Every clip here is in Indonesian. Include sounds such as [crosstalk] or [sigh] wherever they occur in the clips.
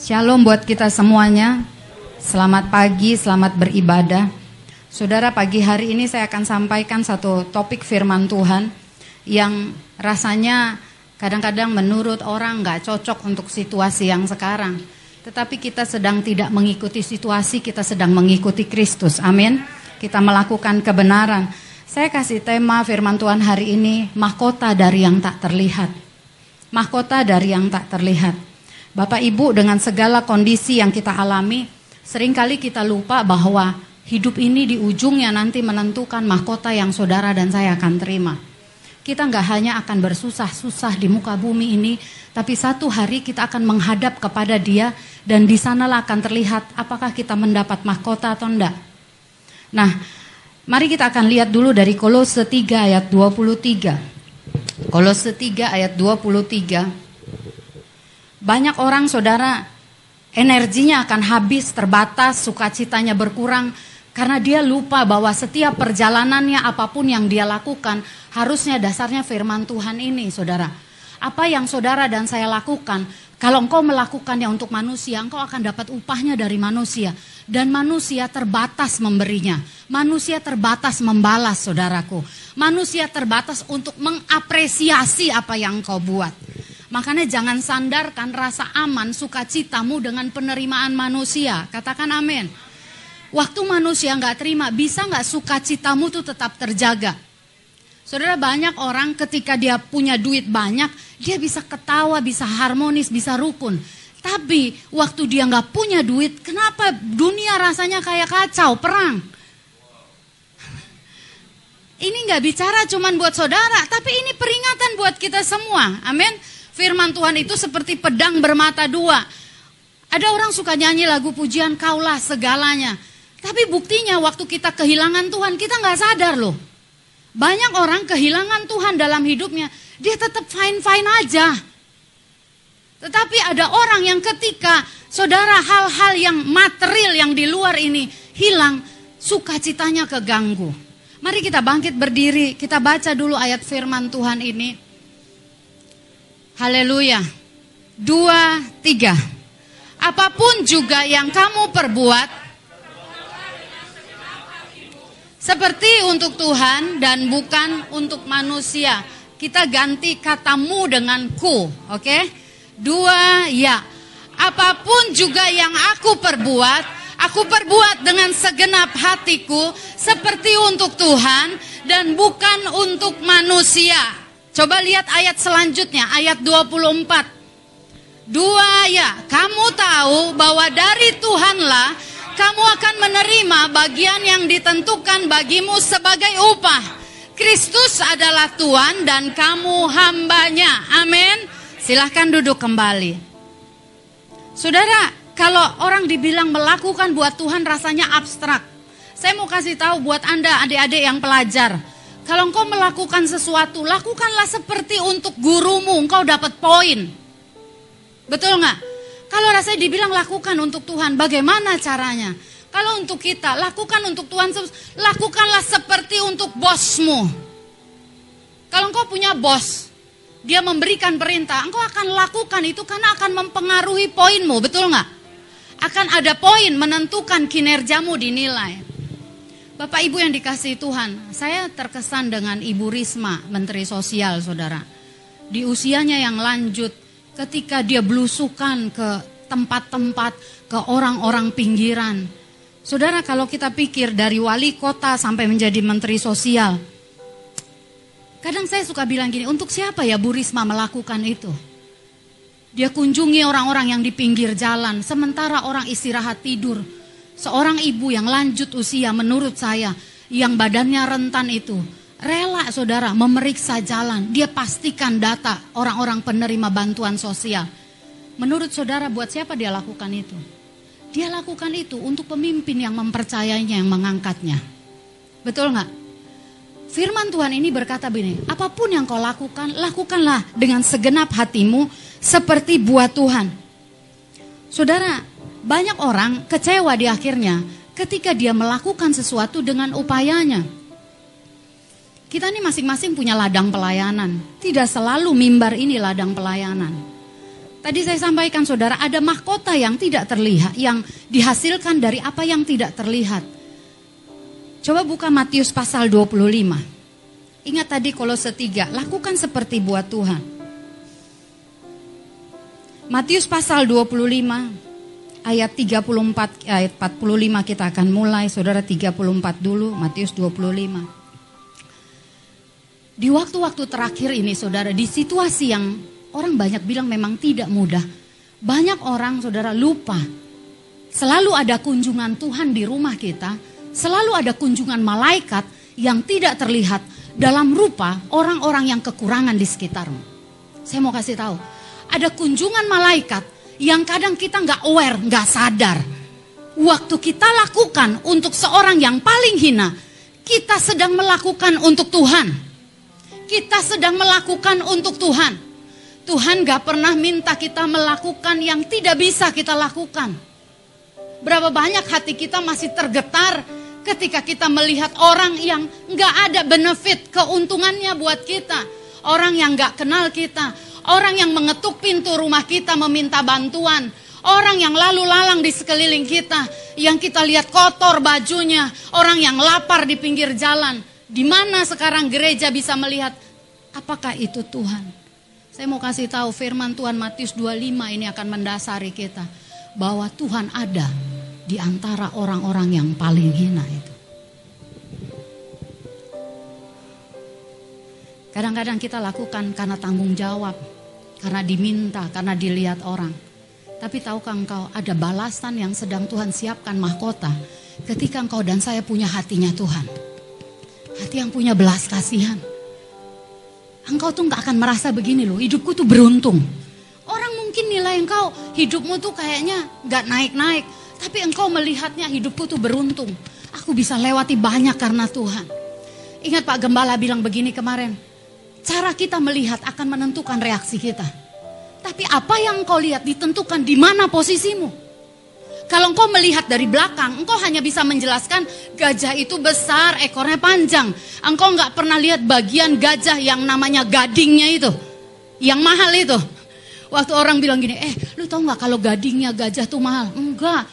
Shalom buat kita semuanya. Selamat pagi, selamat beribadah. Saudara, pagi hari ini saya akan sampaikan satu topik firman Tuhan yang rasanya kadang-kadang menurut orang nggak cocok untuk situasi yang sekarang. Tetapi kita sedang tidak mengikuti situasi, kita sedang mengikuti Kristus. Amin. Kita melakukan kebenaran. Saya kasih tema firman Tuhan hari ini, mahkota dari yang tak terlihat. Mahkota dari yang tak terlihat. Bapak Ibu dengan segala kondisi yang kita alami, sering kali kita lupa bahwa hidup ini di ujungnya nanti menentukan mahkota yang saudara dan saya akan terima. Kita nggak hanya akan bersusah-susah di muka bumi ini, tapi satu hari kita akan menghadap kepada dia dan di sanalah akan terlihat apakah kita mendapat mahkota atau enggak. Nah, mari kita akan lihat dulu dari Kolose 3 ayat 23. Kolose 3 ayat 23. Banyak orang saudara energinya akan habis, terbatas, sukacitanya berkurang karena dia lupa bahwa setiap perjalanannya apa pun yang dia lakukan harusnya dasarnya firman Tuhan ini, saudara. Apa yang saudara dan saya lakukan kalau engkau melakukannya untuk manusia, engkau akan dapat upahnya dari manusia. Dan manusia terbatas memberinya. Manusia terbatas membalas, saudaraku. Manusia terbatas untuk mengapresiasi apa yang engkau buat. Makanya jangan sandarkan rasa aman, sukacitamu dengan penerimaan manusia. Katakan amin. Waktu manusia nggak terima, bisa nggak sukacitamu tuh tetap terjaga? Saudara banyak orang ketika dia punya duit banyak, dia bisa ketawa, bisa harmonis, bisa rukun. Tapi waktu dia nggak punya duit, kenapa dunia rasanya kayak kacau, perang? Ini nggak bicara cuman buat saudara, tapi ini peringatan buat kita semua. Amin. Firman Tuhan itu seperti pedang bermata dua. Ada orang suka nyanyi lagu pujian kaulah segalanya. Tapi buktinya waktu kita kehilangan Tuhan, kita nggak sadar loh. Banyak orang kehilangan Tuhan dalam hidupnya, dia tetap fine-fine aja. Tetapi ada orang yang ketika saudara hal-hal yang material yang di luar ini hilang, sukacitanya keganggu. Mari kita bangkit berdiri, kita baca dulu ayat firman Tuhan ini. Haleluya. Dua, tiga. Apa pun juga yang kamu perbuat, seperti untuk Tuhan dan bukan untuk manusia. Kita ganti katamu dengan ku, oke? Okay? Dua, ya. Apa pun juga yang aku perbuat, aku perbuat dengan segenap hatiku seperti untuk Tuhan dan bukan untuk manusia. Coba lihat ayat selanjutnya, ayat 24. Dua, ya. Kamu tahu bahwa dari Tuhanlah kamu akan menerima bagian yang ditentukan bagimu sebagai upah. Kristus adalah Tuhan dan kamu hambanya. Amin. Silahkan duduk kembali. Saudara, kalau orang dibilang melakukan buat Tuhan rasanya abstrak. Saya mau kasih tahu buat Anda adik-adik yang pelajar. Kalau engkau melakukan sesuatu, lakukanlah seperti untuk gurumu, engkau dapat poin. Betul nggak? Kalau rasanya dibilang lakukan untuk Tuhan, bagaimana caranya? Kalau untuk kita, lakukan untuk Tuhan, lakukanlah seperti untuk bosmu. Kalau engkau punya bos, dia memberikan perintah, engkau akan lakukan itu karena akan mempengaruhi poinmu, betul nggak? Akan ada poin menentukan kinerjamu dinilai. Bapak Ibu yang dikasih Tuhan, saya terkesan dengan Ibu Risma, Menteri Sosial, saudara. Di usianya yang lanjut, ketika dia belusukan ke tempat-tempat, ke orang-orang pinggiran. Saudara, kalau kita pikir dari wali kota sampai menjadi menteri sosial, kadang saya suka bilang gini, untuk siapa ya Bu Risma melakukan itu? Dia kunjungi orang-orang yang di pinggir jalan, sementara orang istirahat tidur. Seorang ibu yang lanjut usia menurut saya, yang badannya rentan itu, Rela saudara memeriksa jalan, dia pastikan data orang-orang penerima bantuan sosial. Menurut saudara buat siapa dia lakukan itu? Dia lakukan itu untuk pemimpin yang mempercayainya, yang mengangkatnya. Betul nggak? Firman Tuhan ini berkata begini, apa pun yang kau lakukan, lakukanlah dengan segenap hatimu seperti buat Tuhan. Saudara, banyak orang kecewa di akhirnya ketika dia melakukan sesuatu dengan upayanya. Kita ini masing-masing punya ladang pelayanan. Tidak selalu mimbar ini ladang pelayanan. Tadi saya sampaikan saudara, ada mahkota yang tidak terlihat, yang dihasilkan dari apa yang tidak terlihat. Coba buka Matius pasal 25. Ingat tadi kalau setiga, lakukan seperti buat Tuhan. Matius pasal 25 ayat 34 ayat 45 kita akan mulai Saudara 34 dulu Matius 25. Di waktu-waktu terakhir ini Saudara di situasi yang Orang banyak bilang memang tidak mudah. Banyak orang saudara lupa. Selalu ada kunjungan Tuhan di rumah kita. Selalu ada kunjungan malaikat yang tidak terlihat dalam rupa orang-orang yang kekurangan di sekitarmu. Saya mau kasih tahu. Ada kunjungan malaikat yang kadang kita nggak aware, nggak sadar. Waktu kita lakukan untuk seorang yang paling hina, kita sedang melakukan untuk Tuhan. Kita sedang melakukan untuk Tuhan. Tuhan gak pernah minta kita melakukan yang tidak bisa kita lakukan. Berapa banyak hati kita masih tergetar ketika kita melihat orang yang gak ada benefit keuntungannya buat kita. Orang yang gak kenal kita. Orang yang mengetuk pintu rumah kita meminta bantuan. Orang yang lalu lalang di sekeliling kita. Yang kita lihat kotor bajunya. Orang yang lapar di pinggir jalan. Di mana sekarang gereja bisa melihat apakah itu Tuhan? Saya mau kasih tahu firman Tuhan Matius 25 ini akan mendasari kita bahwa Tuhan ada di antara orang-orang yang paling hina itu. Kadang-kadang kita lakukan karena tanggung jawab, karena diminta, karena dilihat orang. Tapi tahukah engkau ada balasan yang sedang Tuhan siapkan mahkota ketika engkau dan saya punya hatinya Tuhan. Hati yang punya belas kasihan engkau tuh nggak akan merasa begini loh, hidupku tuh beruntung. Orang mungkin nilai engkau hidupmu tuh kayaknya nggak naik-naik, tapi engkau melihatnya hidupku tuh beruntung. Aku bisa lewati banyak karena Tuhan. Ingat Pak Gembala bilang begini kemarin, cara kita melihat akan menentukan reaksi kita. Tapi apa yang engkau lihat ditentukan di mana posisimu. Kalau engkau melihat dari belakang, engkau hanya bisa menjelaskan gajah itu besar, ekornya panjang. Engkau nggak pernah lihat bagian gajah yang namanya gadingnya itu. Yang mahal itu. Waktu orang bilang gini, eh lu tau nggak kalau gadingnya gajah tuh mahal? Enggak.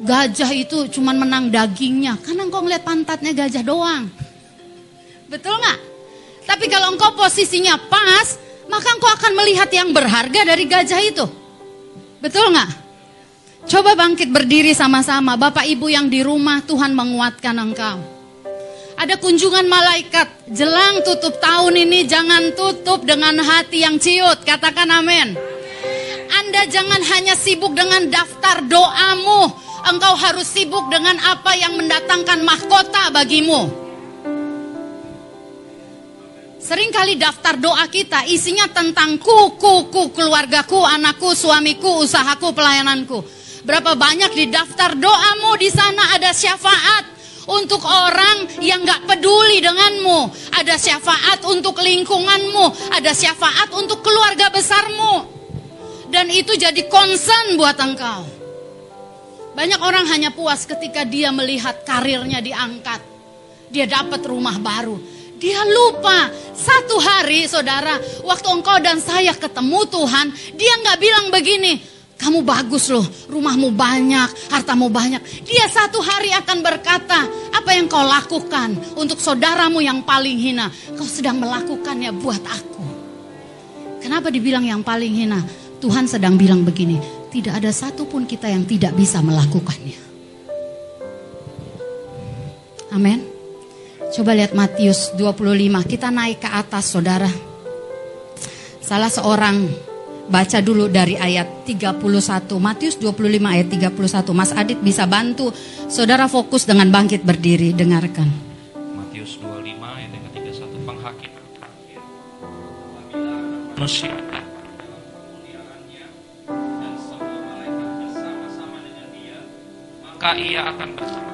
Gajah itu cuma menang dagingnya. Karena engkau ngeliat pantatnya gajah doang. Betul nggak? Tapi kalau engkau posisinya pas, maka engkau akan melihat yang berharga dari gajah itu. Betul nggak? Coba bangkit berdiri sama-sama. Bapak Ibu yang di rumah, Tuhan menguatkan engkau. Ada kunjungan malaikat. Jelang tutup tahun ini jangan tutup dengan hati yang ciut. Katakan amin. Anda jangan hanya sibuk dengan daftar doamu. Engkau harus sibuk dengan apa yang mendatangkan mahkota bagimu. Seringkali daftar doa kita isinya tentang ku, ku, ku, keluargaku, anakku, suamiku, usahaku, pelayananku. Berapa banyak di daftar doamu di sana ada syafaat untuk orang yang gak peduli denganmu. Ada syafaat untuk lingkunganmu. Ada syafaat untuk keluarga besarmu. Dan itu jadi concern buat engkau. Banyak orang hanya puas ketika dia melihat karirnya diangkat. Dia dapat rumah baru. Dia lupa satu hari saudara waktu engkau dan saya ketemu Tuhan. Dia nggak bilang begini, kamu bagus loh, rumahmu banyak, hartamu banyak. Dia satu hari akan berkata, apa yang kau lakukan untuk saudaramu yang paling hina, kau sedang melakukannya buat aku. Kenapa dibilang yang paling hina? Tuhan sedang bilang begini, tidak ada satupun kita yang tidak bisa melakukannya. Amin. Coba lihat Matius 25, kita naik ke atas saudara. Salah seorang Baca dulu dari ayat 31 Matius 25 ayat 31 Mas Adit bisa bantu Saudara fokus dengan bangkit berdiri. Dengarkan. Matius 25 ayat 31 Penghakim. Manusia. Maka ia akan bersama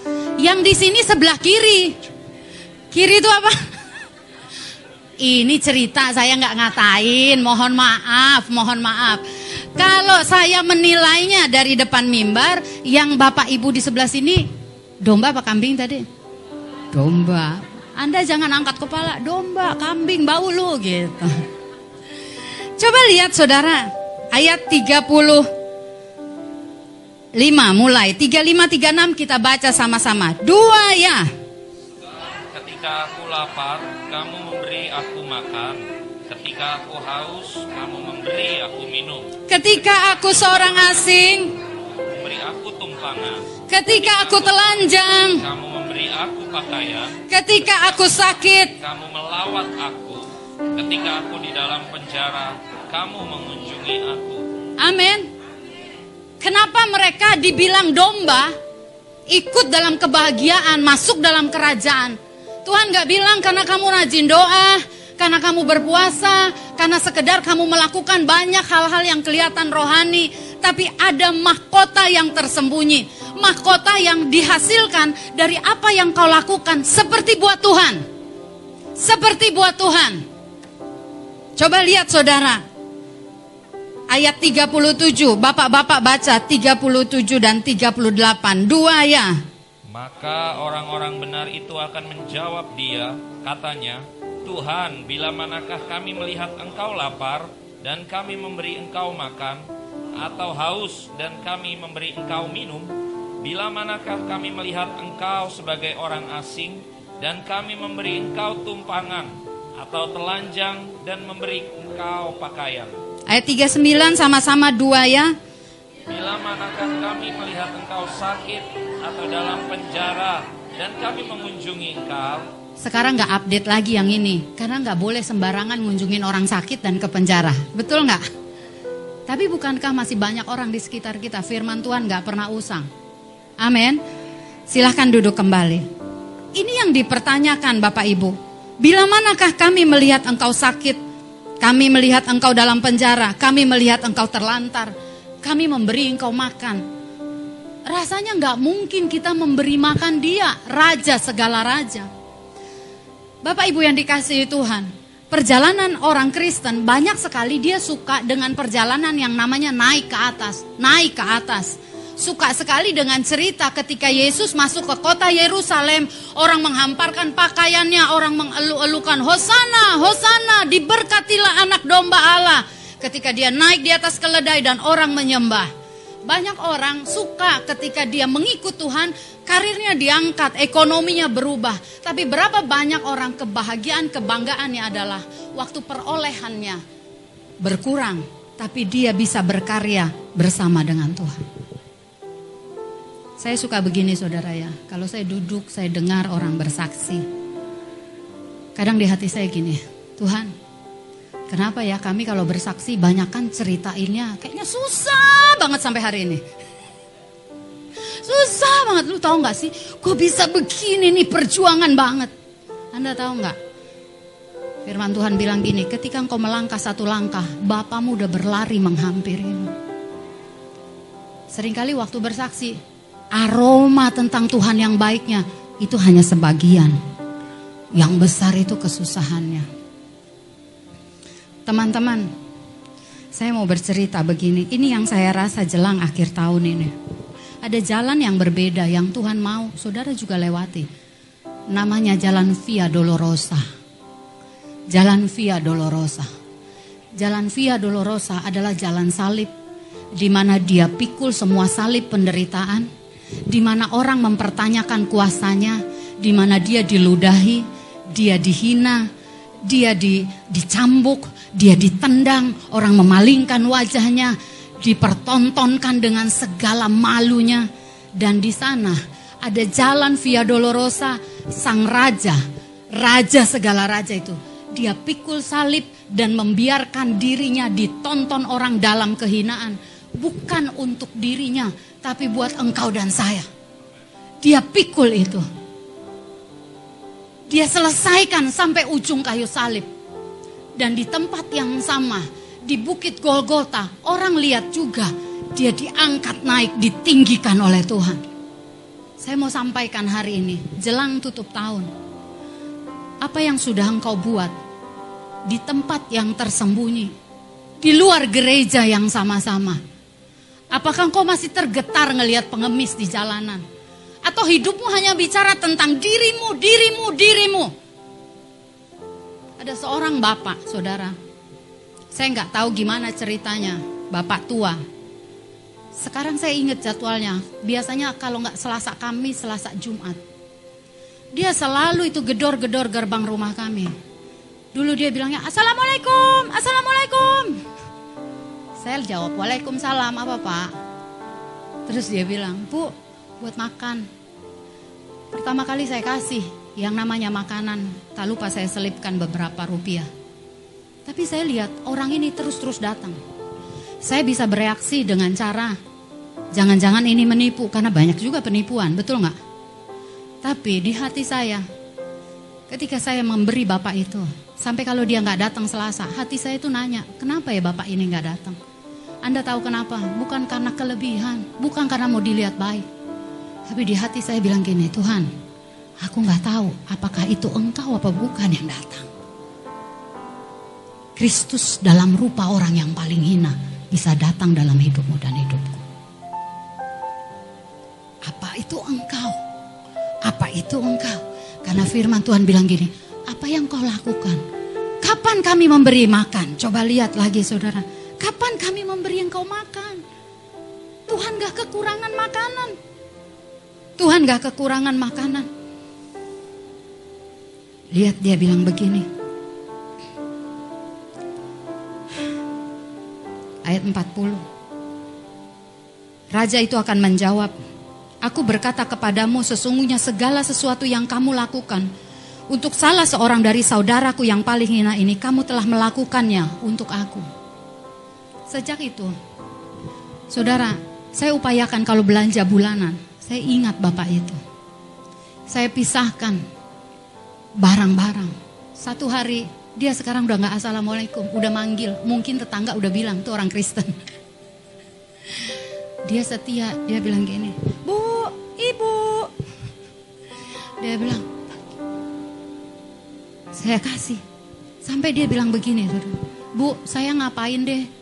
yang di sini sebelah kiri. Kiri itu apa? Ini cerita saya nggak ngatain, mohon maaf, mohon maaf. Kalau saya menilainya dari depan mimbar, yang bapak ibu di sebelah sini, domba apa kambing tadi? Domba. Anda jangan angkat kepala, domba, kambing, bau lu gitu. Coba lihat saudara, ayat 30 5 mulai 3536 kita baca sama-sama. Dua ya. Ketika aku lapar, kamu memberi aku makan. Ketika aku haus, kamu memberi aku minum. Ketika aku seorang asing, Memberi aku tumpangan. ketika aku telanjang, Kamu memberi aku pakaian. ketika aku sakit, Kamu melawat aku. Ketika aku di dalam penjara, kamu mengunjungi aku. amin. Kenapa mereka dibilang domba ikut dalam kebahagiaan, masuk dalam kerajaan? Tuhan gak bilang karena kamu rajin doa, karena kamu berpuasa, karena sekedar kamu melakukan banyak hal-hal yang kelihatan rohani, tapi ada mahkota yang tersembunyi, mahkota yang dihasilkan dari apa yang kau lakukan seperti buat Tuhan. Seperti buat Tuhan. Coba lihat saudara, ayat 37. Bapak-bapak baca 37 dan 38. Dua ya. Maka orang-orang benar itu akan menjawab dia, katanya, Tuhan, bila manakah kami melihat engkau lapar dan kami memberi engkau makan, atau haus dan kami memberi engkau minum? Bila manakah kami melihat engkau sebagai orang asing dan kami memberi engkau tumpangan, atau telanjang dan memberi engkau pakaian? Ayat 39 sama-sama dua ya. Bila manakah kami melihat engkau sakit atau dalam penjara dan kami mengunjungi engkau, Sekarang nggak update lagi yang ini. Karena nggak boleh sembarangan ngunjungin orang sakit dan ke penjara. Betul nggak? Tapi bukankah masih banyak orang di sekitar kita firman Tuhan nggak pernah usang? Amin. Silahkan duduk kembali. Ini yang dipertanyakan Bapak Ibu. Bila manakah kami melihat engkau sakit, kami melihat engkau dalam penjara, kami melihat engkau terlantar, kami memberi engkau makan. Rasanya nggak mungkin kita memberi makan dia, raja segala raja. Bapak Ibu yang dikasihi Tuhan, perjalanan orang Kristen banyak sekali dia suka dengan perjalanan yang namanya naik ke atas, naik ke atas. Suka sekali dengan cerita ketika Yesus masuk ke kota Yerusalem, orang menghamparkan pakaiannya, orang mengeluh-elukan, Hosana, Hosana, diberkatilah anak domba Allah. Ketika dia naik di atas keledai dan orang menyembah. Banyak orang suka ketika dia mengikut Tuhan, karirnya diangkat, ekonominya berubah. Tapi berapa banyak orang kebahagiaan, kebanggaannya adalah waktu perolehannya berkurang, tapi dia bisa berkarya bersama dengan Tuhan. Saya suka begini saudara ya, kalau saya duduk, saya dengar orang bersaksi. Kadang di hati saya gini, Tuhan, kenapa ya kami kalau bersaksi banyakkan ceritainnya, kayaknya susah banget sampai hari ini. Susah banget, lu tahu nggak sih? Kok bisa begini nih perjuangan banget. Anda tahu nggak? Firman Tuhan bilang gini, ketika engkau melangkah satu langkah, Bapamu udah berlari menghampirimu. Seringkali waktu bersaksi, aroma tentang Tuhan yang baiknya, itu hanya sebagian. Yang besar itu kesusahannya. Teman-teman, saya mau bercerita begini, ini yang saya rasa jelang akhir tahun ini. Ada jalan yang berbeda yang Tuhan mau, saudara juga lewati. Namanya jalan Via Dolorosa. Jalan Via Dolorosa. Jalan Via Dolorosa adalah jalan salib di mana dia pikul semua salib penderitaan, di mana orang mempertanyakan kuasanya, di mana dia diludahi, dia dihina, dia di, dicambuk, dia ditendang, orang memalingkan wajahnya, dipertontonkan dengan segala malunya, dan di sana ada jalan Via Dolorosa, sang raja, raja segala raja itu. Dia pikul salib dan membiarkan dirinya ditonton orang dalam kehinaan. Bukan untuk dirinya, tapi buat engkau dan saya. Dia pikul itu. Dia selesaikan sampai ujung kayu salib. Dan di tempat yang sama, di Bukit Golgota, orang lihat juga dia diangkat naik, ditinggikan oleh Tuhan. Saya mau sampaikan hari ini, jelang tutup tahun. Apa yang sudah engkau buat di tempat yang tersembunyi, di luar gereja yang sama-sama? Apakah engkau masih tergetar ngelihat pengemis di jalanan? Atau hidupmu hanya bicara tentang dirimu, dirimu, dirimu? Ada seorang bapak, saudara. Saya nggak tahu gimana ceritanya, bapak tua. Sekarang saya ingat jadwalnya. Biasanya kalau nggak Selasa kami, Selasa Jumat. Dia selalu itu gedor-gedor gerbang rumah kami. Dulu dia bilangnya, Assalamualaikum, Assalamualaikum. Saya jawab, Waalaikumsalam, apa pak? Terus dia bilang, Bu, buat makan. Pertama kali saya kasih, yang namanya makanan. Tak lupa saya selipkan beberapa rupiah. Tapi saya lihat orang ini terus-terus datang. Saya bisa bereaksi dengan cara jangan-jangan ini menipu karena banyak juga penipuan, betul nggak? Tapi di hati saya, ketika saya memberi bapak itu, sampai kalau dia nggak datang Selasa, hati saya itu nanya, kenapa ya bapak ini nggak datang? Anda tahu kenapa? Bukan karena kelebihan, bukan karena mau dilihat baik. Tapi di hati saya bilang gini, Tuhan, Aku nggak tahu apakah itu engkau apa bukan yang datang. Kristus dalam rupa orang yang paling hina bisa datang dalam hidupmu dan hidupku. Apa itu engkau? Apa itu engkau? Karena firman Tuhan bilang gini, apa yang kau lakukan? Kapan kami memberi makan? Coba lihat lagi saudara. Kapan kami memberi engkau makan? Tuhan gak kekurangan makanan. Tuhan gak kekurangan makanan. Lihat dia bilang begini. Ayat 40. Raja itu akan menjawab, Aku berkata kepadamu sesungguhnya segala sesuatu yang kamu lakukan untuk salah seorang dari saudaraku yang paling hina ini, kamu telah melakukannya untuk aku. Sejak itu, saudara, saya upayakan kalau belanja bulanan, saya ingat bapak itu. Saya pisahkan barang-barang. Satu hari dia sekarang udah nggak assalamualaikum, udah manggil. Mungkin tetangga udah bilang tuh orang Kristen. [laughs] Dia setia, dia bilang gini, Bu, Ibu. Dia bilang, saya kasih. Sampai dia bilang begini, Bu, saya ngapain deh?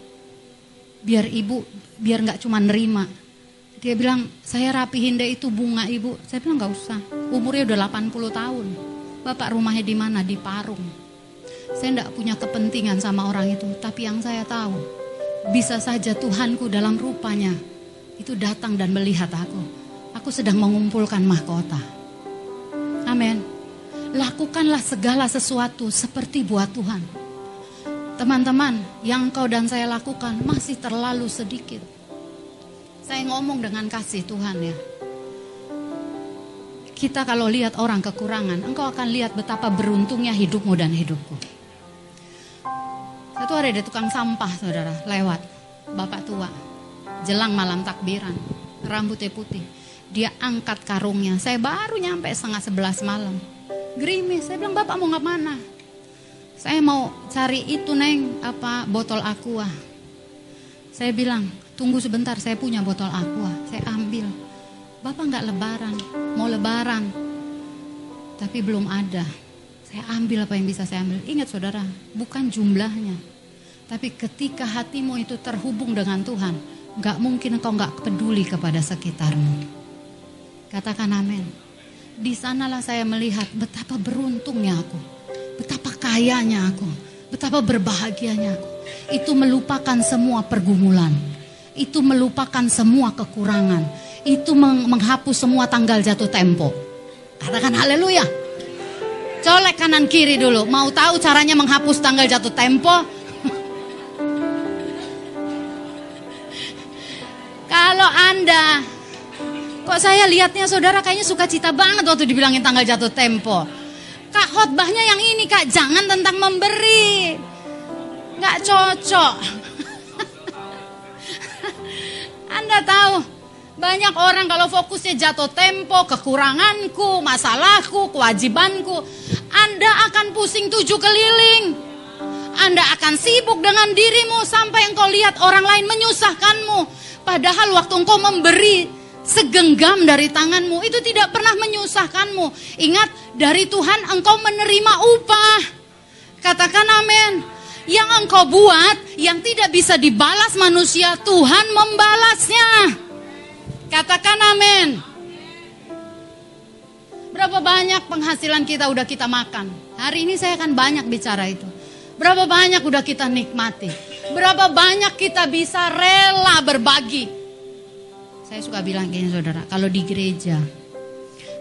Biar ibu, biar nggak cuma nerima. Dia bilang, saya rapihin deh itu bunga ibu. Saya bilang nggak usah, umurnya udah 80 tahun. Bapak rumahnya di mana? Di Parung. Saya tidak punya kepentingan sama orang itu, tapi yang saya tahu, bisa saja Tuhanku dalam rupanya itu datang dan melihat aku. Aku sedang mengumpulkan mahkota. Amin. Lakukanlah segala sesuatu seperti buat Tuhan. Teman-teman, yang kau dan saya lakukan masih terlalu sedikit. Saya ngomong dengan kasih Tuhan ya. Kita kalau lihat orang kekurangan, engkau akan lihat betapa beruntungnya hidupmu dan hidupku. Satu hari ada tukang sampah, saudara, lewat. Bapak tua, jelang malam takbiran, rambutnya putih. Dia angkat karungnya, saya baru nyampe setengah sebelas malam. Gerimis, saya bilang, Bapak mau nggak mana? Saya mau cari itu, Neng, apa botol aqua. Saya bilang, tunggu sebentar, saya punya botol aqua. Saya ambil Bapak nggak lebaran, mau lebaran, tapi belum ada. Saya ambil apa yang bisa saya ambil. Ingat saudara, bukan jumlahnya. Tapi ketika hatimu itu terhubung dengan Tuhan, nggak mungkin engkau nggak peduli kepada sekitarmu. Katakan amin. Di sanalah saya melihat betapa beruntungnya aku, betapa kayanya aku, betapa berbahagianya aku. Itu melupakan semua pergumulan, itu melupakan semua kekurangan, itu menghapus semua tanggal jatuh tempo. Katakan haleluya. Colek kanan kiri dulu. Mau tahu caranya menghapus tanggal jatuh tempo? [laughs] Kalau Anda Kok saya lihatnya saudara kayaknya suka cita banget waktu dibilangin tanggal jatuh tempo. Khotbahnya yang ini kak, jangan tentang memberi. Gak cocok. [laughs] Anda tahu, banyak orang kalau fokusnya jatuh tempo, kekuranganku, masalahku, kewajibanku. Anda akan pusing tujuh keliling. Anda akan sibuk dengan dirimu sampai engkau lihat orang lain menyusahkanmu. Padahal waktu engkau memberi segenggam dari tanganmu itu tidak pernah menyusahkanmu. Ingat, dari Tuhan engkau menerima upah. Katakan amin. Yang engkau buat yang tidak bisa dibalas manusia, Tuhan membalasnya. Katakan amin. Berapa banyak penghasilan kita udah kita makan? Hari ini saya akan banyak bicara itu. Berapa banyak udah kita nikmati? Berapa banyak kita bisa rela berbagi? Saya suka bilang gini saudara, kalau di gereja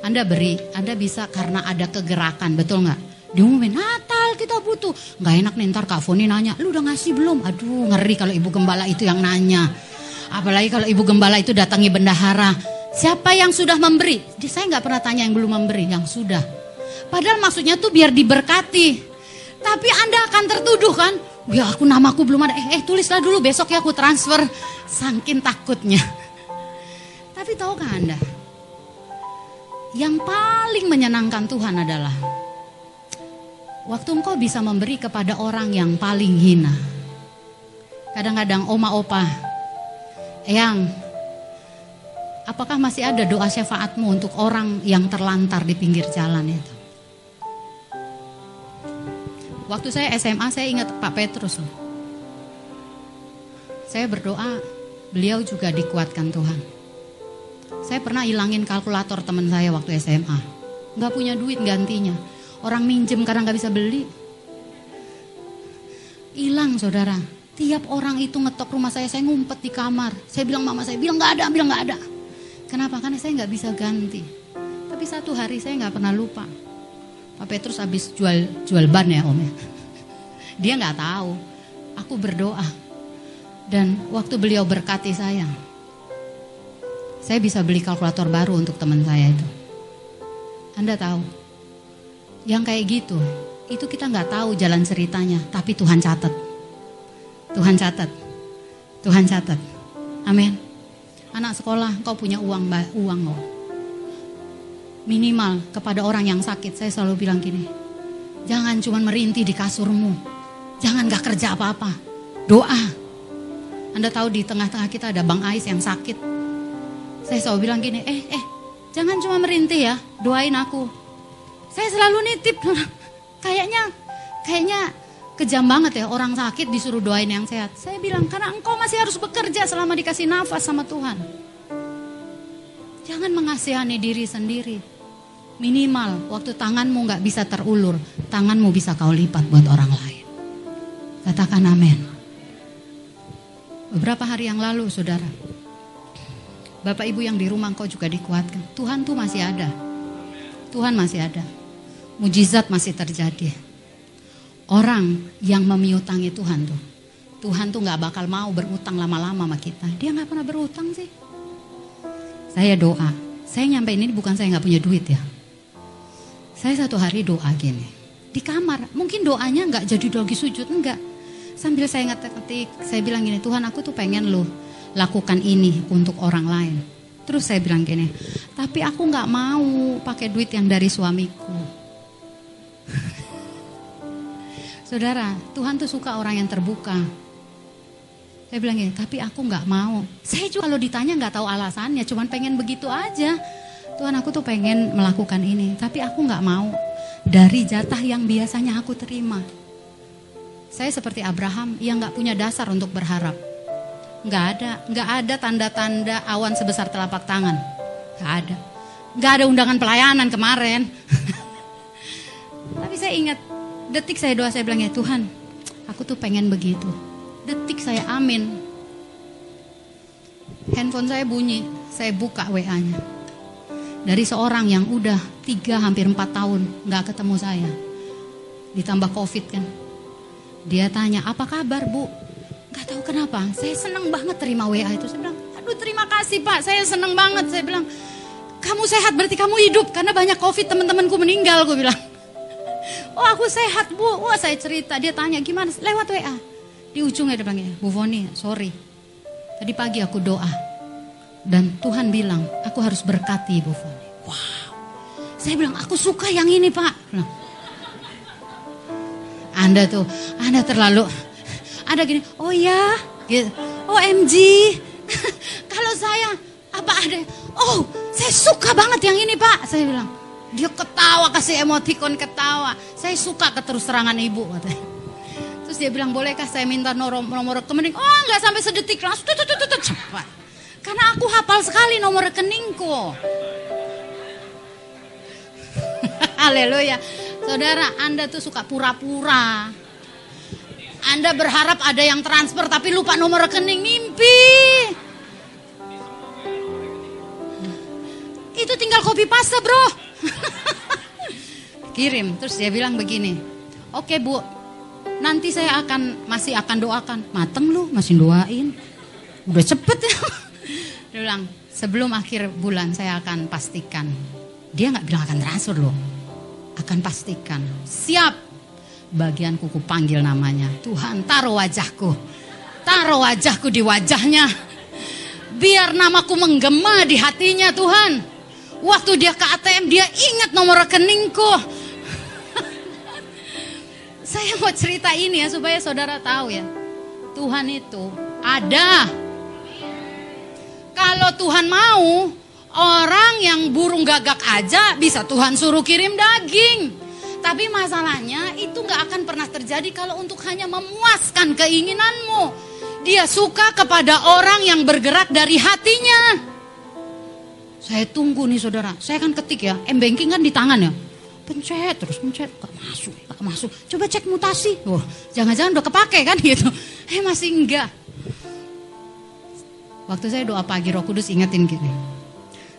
Anda beri, Anda bisa karena ada kegerakan, betul nggak? Diumumin Natal kita butuh. Nggak enak nih ntar Kak Foni nanya, lu udah ngasih belum? Aduh ngeri kalau ibu gembala itu yang nanya. Apalagi kalau ibu gembala itu datangi bendahara. Siapa yang sudah memberi? Saya nggak pernah tanya yang belum memberi, yang sudah. Padahal maksudnya tuh biar diberkati. Tapi Anda akan tertuduh kan? Ya aku namaku belum ada. Eh, eh tulislah dulu besok ya aku transfer. Sangkin takutnya. Tapi tahukah Anda? Yang paling menyenangkan Tuhan adalah waktu engkau bisa memberi kepada orang yang paling hina. Kadang-kadang oma opa, yang apakah masih ada doa syafaatmu untuk orang yang terlantar di pinggir jalan itu? Waktu saya SMA saya ingat Pak Petrus. Saya berdoa, beliau juga dikuatkan Tuhan. Saya pernah hilangin kalkulator teman saya waktu SMA. Nggak punya duit gantinya. Orang minjem karena nggak bisa beli. Hilang saudara. Tiap orang itu ngetok rumah saya, saya ngumpet di kamar. Saya bilang mama saya, bilang nggak ada, bilang nggak ada. Kenapa? Karena saya nggak bisa ganti. Tapi satu hari saya nggak pernah lupa. Pak Petrus habis jual jual ban ya om ya. Dia nggak tahu. Aku berdoa. Dan waktu beliau berkati saya. Saya bisa beli kalkulator baru untuk teman saya itu. Anda tahu. Yang kayak gitu. Itu kita nggak tahu jalan ceritanya. Tapi Tuhan catat. Tuhan catat. Tuhan catat. Amin. Anak sekolah, kau punya uang, uang loh minimal kepada orang yang sakit saya selalu bilang gini jangan cuma merintih di kasurmu jangan gak kerja apa-apa doa anda tahu di tengah-tengah kita ada Bang Ais yang sakit saya selalu bilang gini eh eh jangan cuma merintih ya doain aku saya selalu nitip [laughs] kayaknya kayaknya kejam banget ya orang sakit disuruh doain yang sehat saya bilang karena engkau masih harus bekerja selama dikasih nafas sama Tuhan Jangan mengasihani diri sendiri. Minimal waktu tanganmu nggak bisa terulur, tanganmu bisa kau lipat buat orang lain. Katakan amin. Beberapa hari yang lalu saudara, Bapak Ibu yang di rumah kau juga dikuatkan. Tuhan tuh masih ada. Tuhan masih ada. Mujizat masih terjadi. Orang yang memiutangi Tuhan tuh. Tuhan tuh nggak bakal mau berutang lama-lama sama kita. Dia nggak pernah berutang sih. Saya doa. Saya nyampe ini bukan saya nggak punya duit ya. Saya satu hari doa gini. Di kamar, mungkin doanya nggak jadi doa sujud, enggak. Sambil saya ngetik-ngetik, saya bilang gini, Tuhan aku tuh pengen lo lakukan ini untuk orang lain. Terus saya bilang gini, tapi aku nggak mau pakai duit yang dari suamiku. [laughs] Saudara, Tuhan tuh suka orang yang terbuka. Saya bilang gini, tapi aku nggak mau. Saya juga kalau ditanya nggak tahu alasannya, cuman pengen begitu aja. Tuhan aku tuh pengen melakukan ini, tapi aku nggak mau dari jatah yang biasanya aku terima. Saya seperti Abraham yang nggak punya dasar untuk berharap. Nggak ada, nggak ada tanda-tanda awan sebesar telapak tangan. Nggak ada. Nggak ada undangan pelayanan kemarin. [laughs] tapi saya ingat, detik saya doa saya bilang ya Tuhan, aku tuh pengen begitu. Detik saya amin. Handphone saya bunyi, saya buka WA-nya dari seorang yang udah tiga hampir empat tahun nggak ketemu saya. Ditambah covid kan. Dia tanya, apa kabar bu? Gak tahu kenapa, saya seneng banget terima WA itu. Saya bilang, aduh terima kasih pak, saya seneng banget. Saya bilang, kamu sehat berarti kamu hidup. Karena banyak covid teman-temanku meninggal, gue bilang. [laughs] Oh aku sehat bu, wah saya cerita. Dia tanya gimana, lewat WA. Di ujungnya dia bilang, Bu Foni, sorry. Tadi pagi aku doa, dan Tuhan bilang, aku harus berkati Ibu Foni. Wow. Saya bilang, aku suka yang ini Pak. Anda tuh, Anda terlalu, ada gini, oh ya, gitu. OMG, [laughs] kalau saya apa ada, oh saya suka banget yang ini pak, saya bilang, dia ketawa kasih emoticon ketawa, saya suka keterus terangan ibu katanya. Terus dia bilang, bolehkah saya minta nomor, nomor rekening? Oh nggak sampai sedetik langsung, tut, tut, tut, cepat. Karena aku hafal sekali nomor rekeningku. [laughs] Haleluya. Saudara, Anda tuh suka pura-pura. Anda berharap ada yang transfer tapi lupa nomor rekening mimpi. Itu tinggal copy paste, Bro. [laughs] Kirim. Terus dia bilang begini. Oke, Bu. Nanti saya akan masih akan doakan. Mateng lu, masih doain. Udah cepet ya. [laughs] Dia bilang, sebelum akhir bulan saya akan pastikan. Dia nggak bilang akan transfer loh. Akan pastikan. Siap. Bagian kuku panggil namanya. Tuhan taruh wajahku. Taruh wajahku di wajahnya. Biar namaku menggema di hatinya Tuhan. Waktu dia ke ATM dia ingat nomor rekeningku. [laughs] Saya mau cerita ini ya supaya saudara tahu ya. Tuhan itu ada kalau Tuhan mau, orang yang burung gagak aja bisa Tuhan suruh kirim daging. Tapi masalahnya itu nggak akan pernah terjadi kalau untuk hanya memuaskan keinginanmu. Dia suka kepada orang yang bergerak dari hatinya. Saya tunggu nih saudara, saya kan ketik ya, m-banking kan di tangan ya. Pencet terus pencet, gak masuk, gak masuk. Coba cek mutasi, wah jangan-jangan udah kepake kan [laughs] gitu. Eh masih enggak. Waktu saya doa pagi Roh Kudus ingetin gini.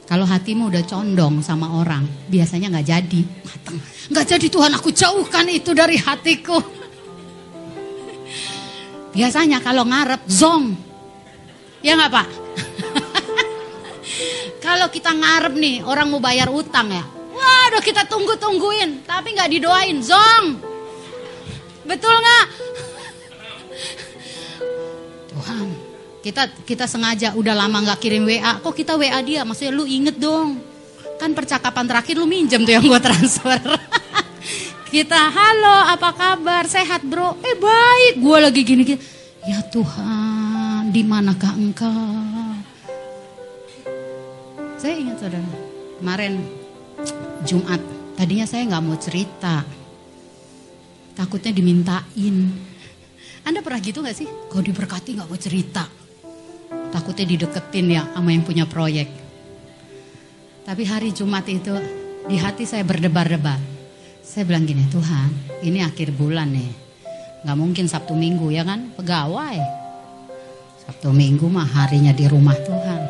Kalau hatimu udah condong sama orang, biasanya nggak jadi matang. Nggak jadi Tuhan aku jauhkan itu dari hatiku. Biasanya kalau ngarep zong, ya nggak pak? [laughs] kalau kita ngarep nih orang mau bayar utang ya, waduh kita tunggu tungguin, tapi nggak didoain zong, betul nggak? Kita kita sengaja udah lama nggak kirim WA, kok kita WA dia? Maksudnya lu inget dong, kan percakapan terakhir lu minjem tuh yang gue transfer. [laughs] kita halo apa kabar sehat bro? Eh baik, gue lagi gini gini. Ya Tuhan, di manakah engkau? Saya ingat saudara, kemarin Jumat, tadinya saya nggak mau cerita, takutnya dimintain. Anda pernah gitu gak sih? Kau diberkati gak mau cerita. Takutnya dideketin ya sama yang punya proyek. Tapi hari Jumat itu di hati saya berdebar-debar. Saya bilang gini, Tuhan ini akhir bulan nih. Gak mungkin Sabtu Minggu ya kan, pegawai. Sabtu Minggu mah harinya di rumah Tuhan.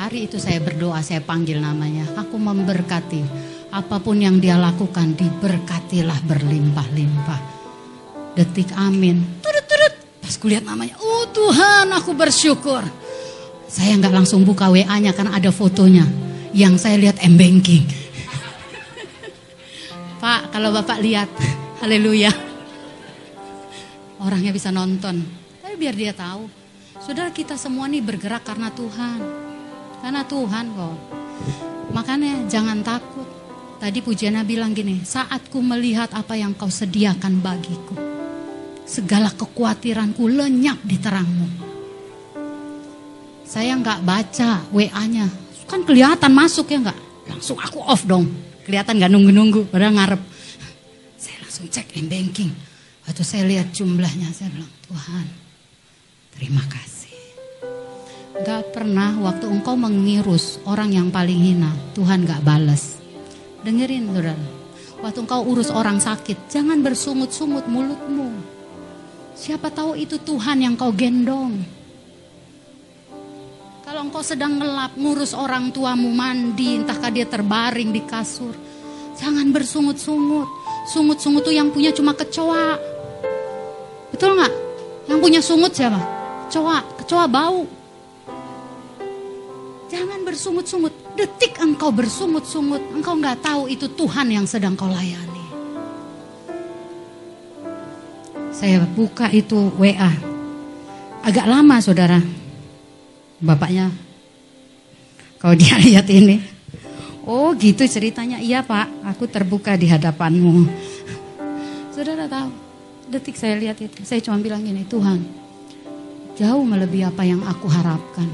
Hari itu saya berdoa, saya panggil namanya. Aku memberkati. Apa pun yang dia lakukan diberkatilah berlimpah-limpah. Detik amin. Turut Pas kulihat namanya, oh Tuhan aku bersyukur. Saya nggak langsung buka WA-nya karena ada fotonya. Yang saya lihat m-banking. [laughs] Pak, kalau Bapak lihat, [laughs] haleluya. Orangnya bisa nonton. Tapi biar dia tahu. Saudara kita semua nih bergerak karena Tuhan. Karena Tuhan kok. Makanya jangan takut. Tadi pujiannya bilang gini, saat ku melihat apa yang kau sediakan bagiku. Segala kekhawatiranku lenyap di terangmu. Saya nggak baca WA-nya. Kan kelihatan masuk ya nggak? Langsung aku off dong. Kelihatan nggak nunggu-nunggu, padahal ngarep. Saya langsung cek m-banking. Waktu saya lihat jumlahnya, saya bilang, Tuhan, terima kasih. Gak pernah waktu engkau mengirus orang yang paling hina, Tuhan gak balas. Dengerin saudara, waktu engkau urus orang sakit, jangan bersungut-sungut mulutmu. Siapa tahu itu Tuhan yang kau gendong. Kalau engkau sedang ngelap, ngurus orang tuamu mandi, entahkah dia terbaring di kasur. Jangan bersungut-sungut. Sungut-sungut tuh yang punya cuma kecoa. Betul nggak? Yang punya sungut siapa? Kecoa, kecoa bau. Jangan bersungut-sungut. Detik engkau bersungut-sungut, engkau nggak tahu itu Tuhan yang sedang kau layani. Saya buka itu WA. Agak lama saudara. Bapaknya. Kalau dia [laughs] lihat ini. Oh gitu ceritanya. Iya pak, aku terbuka di hadapanmu. Saudara tahu, detik saya lihat itu, saya cuma bilang gini, Tuhan, jauh melebihi apa yang aku harapkan.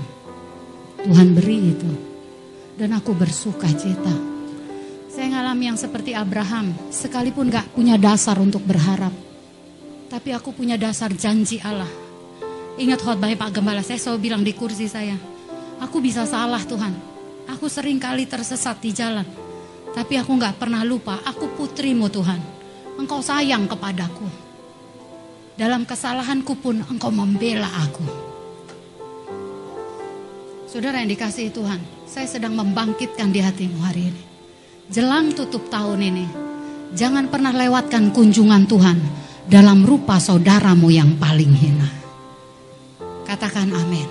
Tuhan beri itu. Dan aku bersuka cita. Saya ngalami yang seperti Abraham, sekalipun gak punya dasar untuk berharap. Tapi aku punya dasar janji Allah. Ingat khotbah Pak Gembala, saya selalu bilang di kursi saya, aku bisa salah Tuhan. Aku sering kali tersesat di jalan. Tapi aku gak pernah lupa, aku putrimu Tuhan. Engkau sayang kepadaku. Dalam kesalahanku pun engkau membela aku. Saudara yang dikasihi Tuhan, saya sedang membangkitkan di hatimu hari ini. Jelang tutup tahun ini, jangan pernah lewatkan kunjungan Tuhan dalam rupa saudaramu yang paling hina. Katakan amin.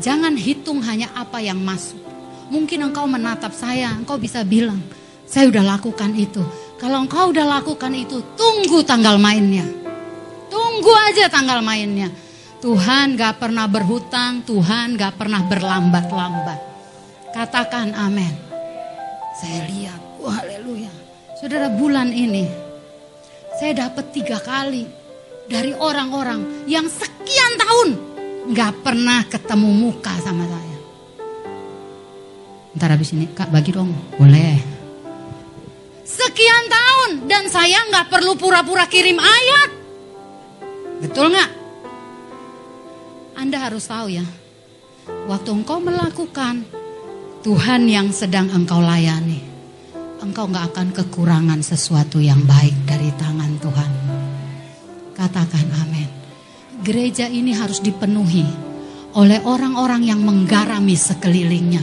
Jangan hitung hanya apa yang masuk. Mungkin engkau menatap saya, engkau bisa bilang, saya udah lakukan itu. Kalau engkau udah lakukan itu, tunggu tanggal mainnya. Tunggu aja tanggal mainnya. Tuhan gak pernah berhutang, Tuhan gak pernah berlambat-lambat. Katakan amin. Saya lihat, wah haleluya. Saudara bulan ini, saya dapat tiga kali dari orang-orang yang sekian tahun gak pernah ketemu muka sama saya. Ntar habis ini, kak bagi dong, boleh. Sekian tahun dan saya nggak perlu pura-pura kirim ayat. Betul nggak? Anda harus tahu ya, waktu engkau melakukan Tuhan yang sedang engkau layani, engkau nggak akan kekurangan sesuatu yang baik dari tangan Tuhan. Katakan amin. Gereja ini harus dipenuhi oleh orang-orang yang menggarami sekelilingnya.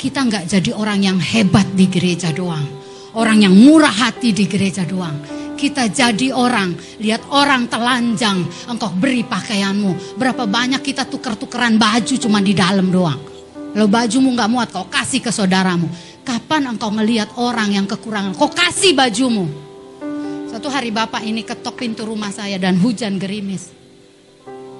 Kita nggak jadi orang yang hebat di gereja doang orang yang murah hati di gereja doang. Kita jadi orang, lihat orang telanjang, engkau beri pakaianmu. Berapa banyak kita tuker-tukeran baju cuma di dalam doang. Kalau bajumu nggak muat, kau kasih ke saudaramu. Kapan engkau ngelihat orang yang kekurangan, kau kasih bajumu. Satu hari bapak ini ketok pintu rumah saya dan hujan gerimis.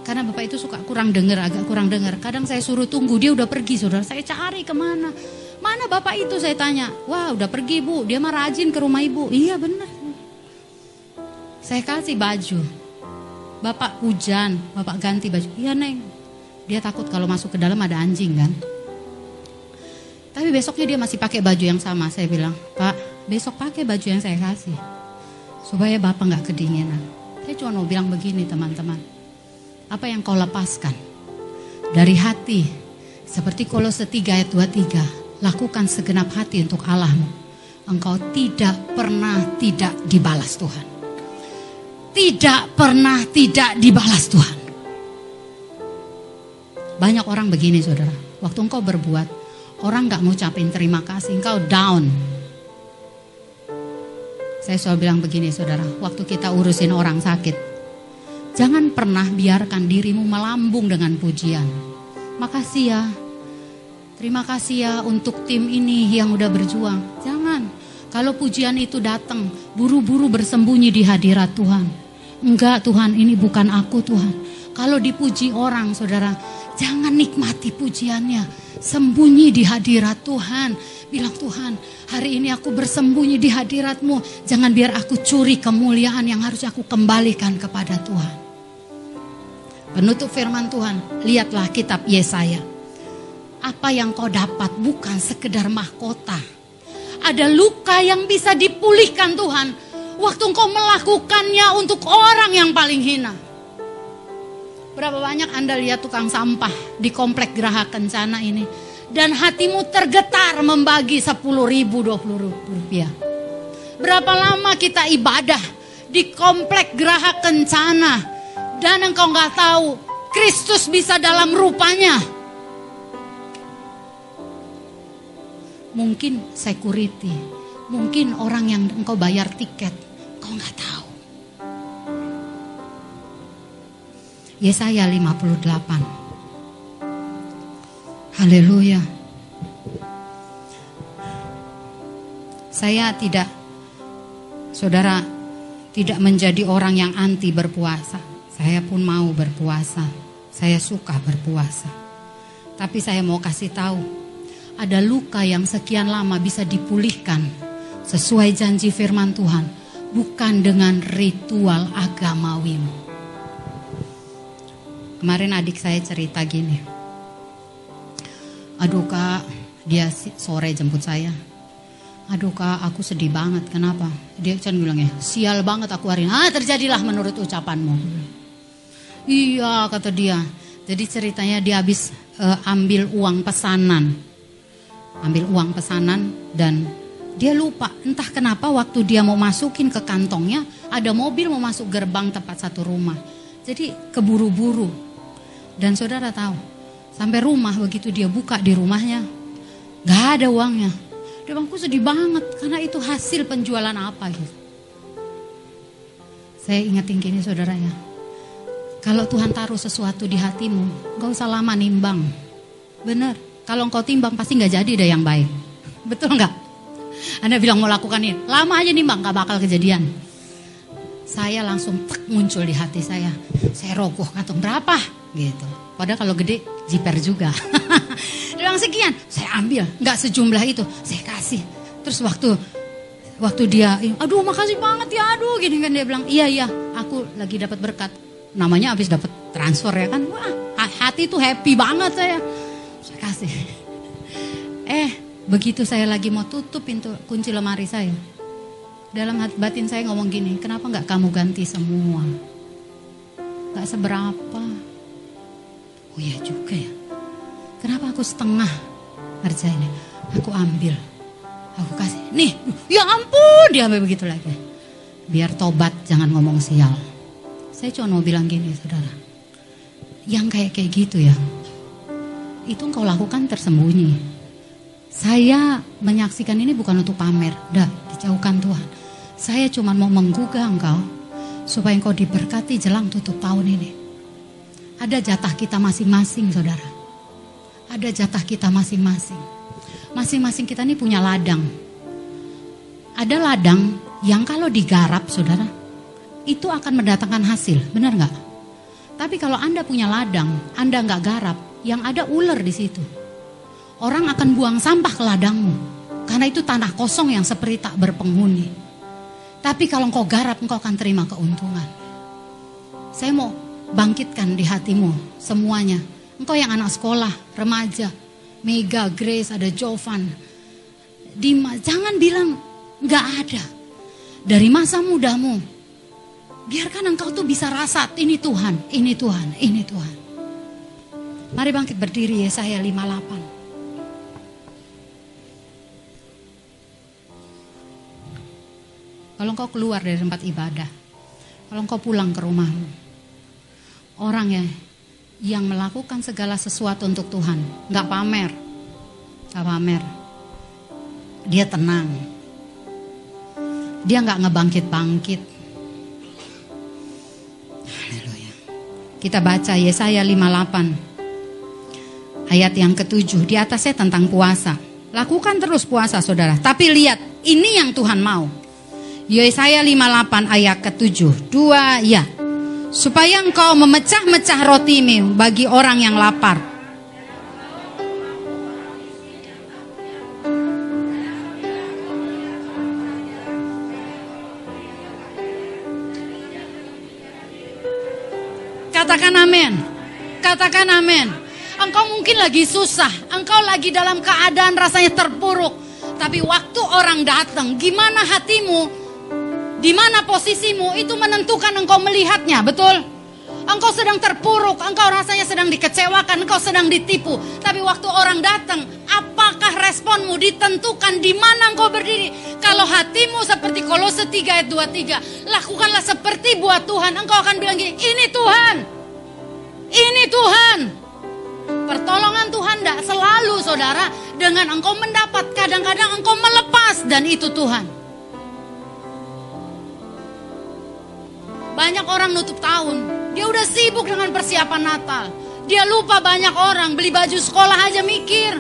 Karena bapak itu suka kurang dengar, agak kurang dengar. Kadang saya suruh tunggu, dia udah pergi saudara. Saya cari ke mana. Mana bapak itu saya tanya. Wah udah pergi bu, dia mah rajin ke rumah ibu. Iya benar. Saya kasih baju. Bapak hujan, bapak ganti baju. Iya neng. Dia takut kalau masuk ke dalam ada anjing kan. Tapi besoknya dia masih pakai baju yang sama. Saya bilang, Pak, besok pakai baju yang saya kasih. Supaya Bapak nggak kedinginan. Saya cuma mau bilang begini teman-teman. Apa yang kau lepaskan? Dari hati. Seperti Kolose 3 ayat 23 lakukan segenap hati untuk Allahmu. Engkau tidak pernah tidak dibalas Tuhan. Tidak pernah tidak dibalas Tuhan. Banyak orang begini saudara. Waktu engkau berbuat, orang gak ngucapin terima kasih, engkau down. Saya selalu bilang begini saudara, waktu kita urusin orang sakit, jangan pernah biarkan dirimu melambung dengan pujian. Makasih ya, Terima kasih ya untuk tim ini yang udah berjuang. Jangan. Kalau pujian itu datang, buru-buru bersembunyi di hadirat Tuhan. Enggak Tuhan, ini bukan aku Tuhan. Kalau dipuji orang, saudara, jangan nikmati pujiannya. Sembunyi di hadirat Tuhan. Bilang Tuhan, hari ini aku bersembunyi di hadiratmu. Jangan biar aku curi kemuliaan yang harus aku kembalikan kepada Tuhan. Penutup firman Tuhan, lihatlah kitab Yesaya apa yang kau dapat bukan sekedar mahkota. Ada luka yang bisa dipulihkan Tuhan. Waktu engkau melakukannya untuk orang yang paling hina. Berapa banyak Anda lihat tukang sampah di komplek Geraha Kencana ini. Dan hatimu tergetar membagi 10 ribu, 20 ribu rupiah. Berapa lama kita ibadah di komplek Geraha Kencana. Dan engkau nggak tahu Kristus bisa dalam rupanya mungkin security, mungkin orang yang engkau bayar tiket, kau nggak tahu. Yesaya 58. Haleluya. Saya tidak, saudara, tidak menjadi orang yang anti berpuasa. Saya pun mau berpuasa. Saya suka berpuasa. Tapi saya mau kasih tahu, ada luka yang sekian lama bisa dipulihkan sesuai janji firman Tuhan. bukan dengan ritual agamawimu. Kemarin adik saya cerita gini. Aduh kak, dia sore jemput saya. Aduh kak, aku sedih banget. Kenapa? Dia kan bilang ya, sial banget aku hari ini. Ah terjadilah menurut ucapanmu. Iya kata dia. Jadi ceritanya dia habis uh, ambil uang pesanan. Ambil uang pesanan dan dia lupa entah kenapa waktu dia mau masukin ke kantongnya ada mobil mau masuk gerbang tempat satu rumah. Jadi keburu-buru. Dan saudara tahu, sampai rumah begitu dia buka di rumahnya, gak ada uangnya. Dia bilang, sedih banget karena itu hasil penjualan apa gitu. Saya ingetin gini saudara ya, kalau Tuhan taruh sesuatu di hatimu, gak usah lama nimbang. Bener, kalau engkau timbang pasti gak jadi deh yang baik. [laughs] Betul nggak? Anda bilang mau lakukan ini, lama aja nih bang, gak bakal kejadian. Saya langsung tek muncul di hati saya. Saya rogoh kantong berapa gitu. Padahal kalau gede jiper juga. [laughs] Bilang sekian, saya ambil, nggak sejumlah itu, saya kasih. Terus waktu waktu dia, aduh makasih banget ya, aduh gini kan dia bilang, iya iya, aku lagi dapat berkat. Namanya habis dapat transfer ya kan, wah hati tuh happy banget saya. Saya kasih. [laughs] Eh, Begitu saya lagi mau tutup pintu kunci lemari saya. Dalam hati batin saya ngomong gini, kenapa nggak kamu ganti semua? Gak seberapa. Oh iya juga ya. Kenapa aku setengah ngerjainnya? Aku ambil. Aku kasih. Nih, ya ampun dia sampai begitu lagi. Biar tobat jangan ngomong sial. Saya cuma mau bilang gini saudara. Yang kayak kayak gitu ya. Itu engkau lakukan tersembunyi saya menyaksikan ini bukan untuk pamer, dah dijauhkan Tuhan. Saya cuma mau menggugah engkau supaya engkau diberkati jelang tutup tahun ini. Ada jatah kita masing-masing, saudara. Ada jatah kita masing-masing. Masing-masing kita ini punya ladang. Ada ladang yang kalau digarap, saudara, itu akan mendatangkan hasil, benar nggak? Tapi kalau Anda punya ladang, Anda nggak garap, yang ada ular di situ orang akan buang sampah ke ladangmu. Karena itu tanah kosong yang seperti tak berpenghuni. Tapi kalau engkau garap, engkau akan terima keuntungan. Saya mau bangkitkan di hatimu semuanya. Engkau yang anak sekolah, remaja, Mega, Grace, ada Jovan. Dima, jangan bilang nggak ada. Dari masa mudamu, biarkan engkau tuh bisa rasa ini Tuhan, ini Tuhan, ini Tuhan. Mari bangkit berdiri ya saya 58. Kalau engkau keluar dari tempat ibadah, kalau engkau pulang ke rumahmu, orang ya yang melakukan segala sesuatu untuk Tuhan, nggak pamer, nggak pamer, dia tenang, dia nggak ngebangkit-bangkit. Haleluya. Kita baca Yesaya 58 ayat yang ketujuh di atasnya tentang puasa. Lakukan terus puasa saudara. Tapi lihat ini yang Tuhan mau. Yesaya 58 ayat ke-7. Dua ya. Supaya engkau memecah-mecah rotimu bagi orang yang lapar. Katakan amin. Katakan amin. Engkau mungkin lagi susah, engkau lagi dalam keadaan rasanya terpuruk. Tapi waktu orang datang, gimana hatimu? Di mana posisimu itu menentukan engkau melihatnya, betul? Engkau sedang terpuruk, engkau rasanya sedang dikecewakan, engkau sedang ditipu. Tapi waktu orang datang, apakah responmu ditentukan di mana engkau berdiri? Kalau hatimu seperti Kolose 3 ayat 23, lakukanlah seperti buat Tuhan. Engkau akan bilang gini, ini Tuhan. Ini Tuhan. Pertolongan Tuhan tidak selalu saudara dengan engkau mendapat. Kadang-kadang engkau melepas dan itu Tuhan. Banyak orang nutup tahun. Dia udah sibuk dengan persiapan Natal. Dia lupa banyak orang beli baju sekolah aja mikir.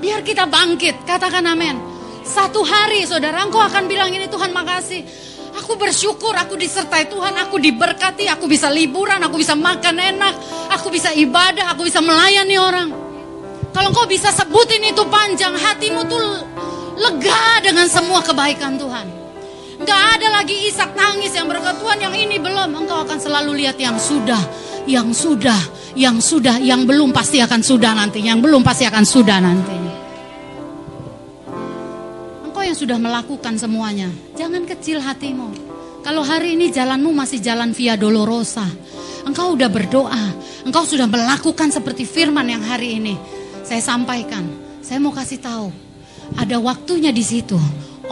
Biar kita bangkit, katakan amin. Satu hari saudara, engkau akan bilang ini Tuhan makasih. Aku bersyukur, aku disertai Tuhan, aku diberkati, aku bisa liburan, aku bisa makan enak, aku bisa ibadah, aku bisa melayani orang. Kalau engkau bisa sebutin itu panjang, hatimu tuh lega dengan semua kebaikan Tuhan. Gak ada lagi isak tangis yang berkata Tuhan yang ini belum. Engkau akan selalu lihat yang sudah, yang sudah, yang sudah, yang belum pasti akan sudah nanti. Yang belum pasti akan sudah nanti. Engkau yang sudah melakukan semuanya. Jangan kecil hatimu. Kalau hari ini jalanmu masih jalan via dolorosa. Engkau udah berdoa. Engkau sudah melakukan seperti firman yang hari ini. Saya sampaikan. Saya mau kasih tahu. Ada waktunya di situ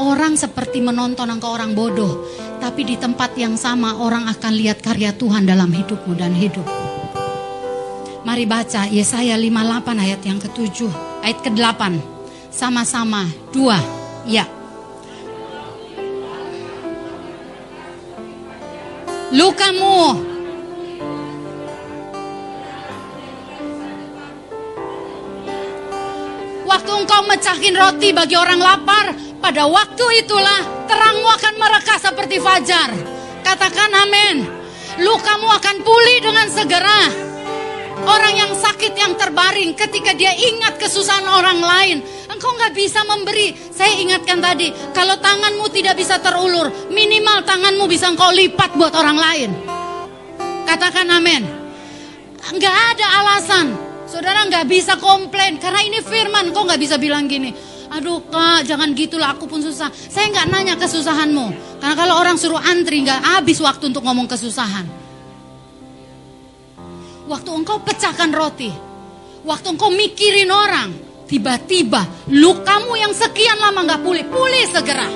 Orang seperti menonton engkau orang bodoh, tapi di tempat yang sama orang akan lihat karya Tuhan dalam hidupmu dan hidup. Mari baca Yesaya 58 ayat yang ketujuh, ayat ke-8. Sama-sama, dua, ya. Lukamu engkau mecahin roti bagi orang lapar, pada waktu itulah terangmu akan merekah seperti fajar. Katakan amin. Lukamu akan pulih dengan segera. Orang yang sakit yang terbaring ketika dia ingat kesusahan orang lain. Engkau nggak bisa memberi. Saya ingatkan tadi, kalau tanganmu tidak bisa terulur, minimal tanganmu bisa engkau lipat buat orang lain. Katakan amin. Nggak ada alasan. Saudara nggak bisa komplain karena ini firman. Kau nggak bisa bilang gini, Aduh kak, jangan gitulah, aku pun susah. Saya nggak nanya kesusahanmu. Karena kalau orang suruh antri, nggak habis waktu untuk ngomong kesusahan. Waktu engkau pecahkan roti, waktu engkau mikirin orang, tiba-tiba lukamu yang sekian lama nggak pulih, pulih segera.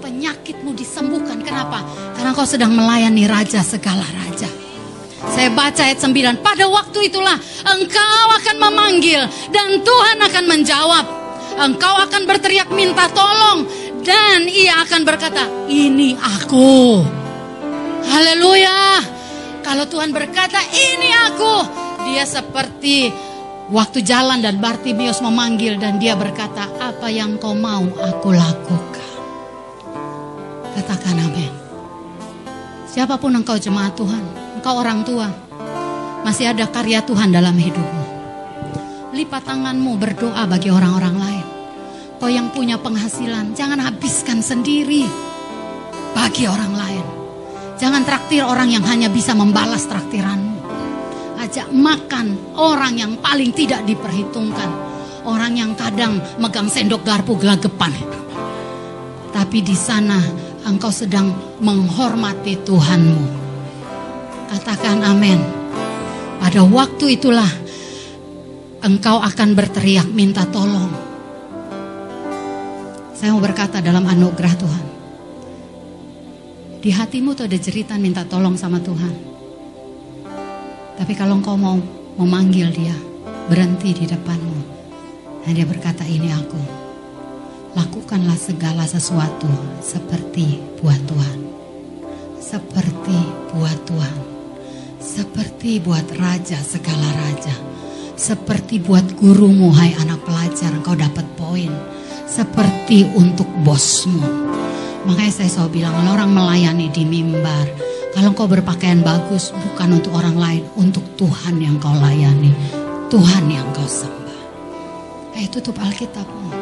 Penyakitmu disembuhkan, kenapa? Karena kau sedang melayani Raja segala Raja. Saya baca ayat 9, pada waktu itulah engkau akan memanggil dan Tuhan akan menjawab engkau akan berteriak minta tolong dan ia akan berkata, "Ini aku." Haleluya. Kalau Tuhan berkata, "Ini aku." Dia seperti waktu jalan dan Bartimius memanggil dan dia berkata, "Apa yang kau mau aku lakukan." Katakan amin. Siapa pun engkau jemaat Tuhan, engkau orang tua, masih ada karya Tuhan dalam hidupmu lipat tanganmu berdoa bagi orang-orang lain. Kau yang punya penghasilan, jangan habiskan sendiri bagi orang lain. Jangan traktir orang yang hanya bisa membalas traktiranmu. Ajak makan orang yang paling tidak diperhitungkan. Orang yang kadang megang sendok garpu gelagapan. Tapi di sana engkau sedang menghormati Tuhanmu. Katakan amin. Pada waktu itulah engkau akan berteriak minta tolong. Saya mau berkata dalam anugerah Tuhan. Di hatimu tuh ada cerita minta tolong sama Tuhan. Tapi kalau engkau mau memanggil dia, berhenti di depanmu. Dan dia berkata ini aku. Lakukanlah segala sesuatu seperti buat Tuhan. Seperti buat Tuhan. Seperti buat Raja segala Raja seperti buat gurumu, hai anak pelajar, engkau dapat poin. Seperti untuk bosmu. Makanya saya selalu bilang, kalau orang melayani di mimbar, kalau engkau berpakaian bagus, bukan untuk orang lain, untuk Tuhan yang kau layani. Tuhan yang kau sembah. Ayo tutup Alkitabmu.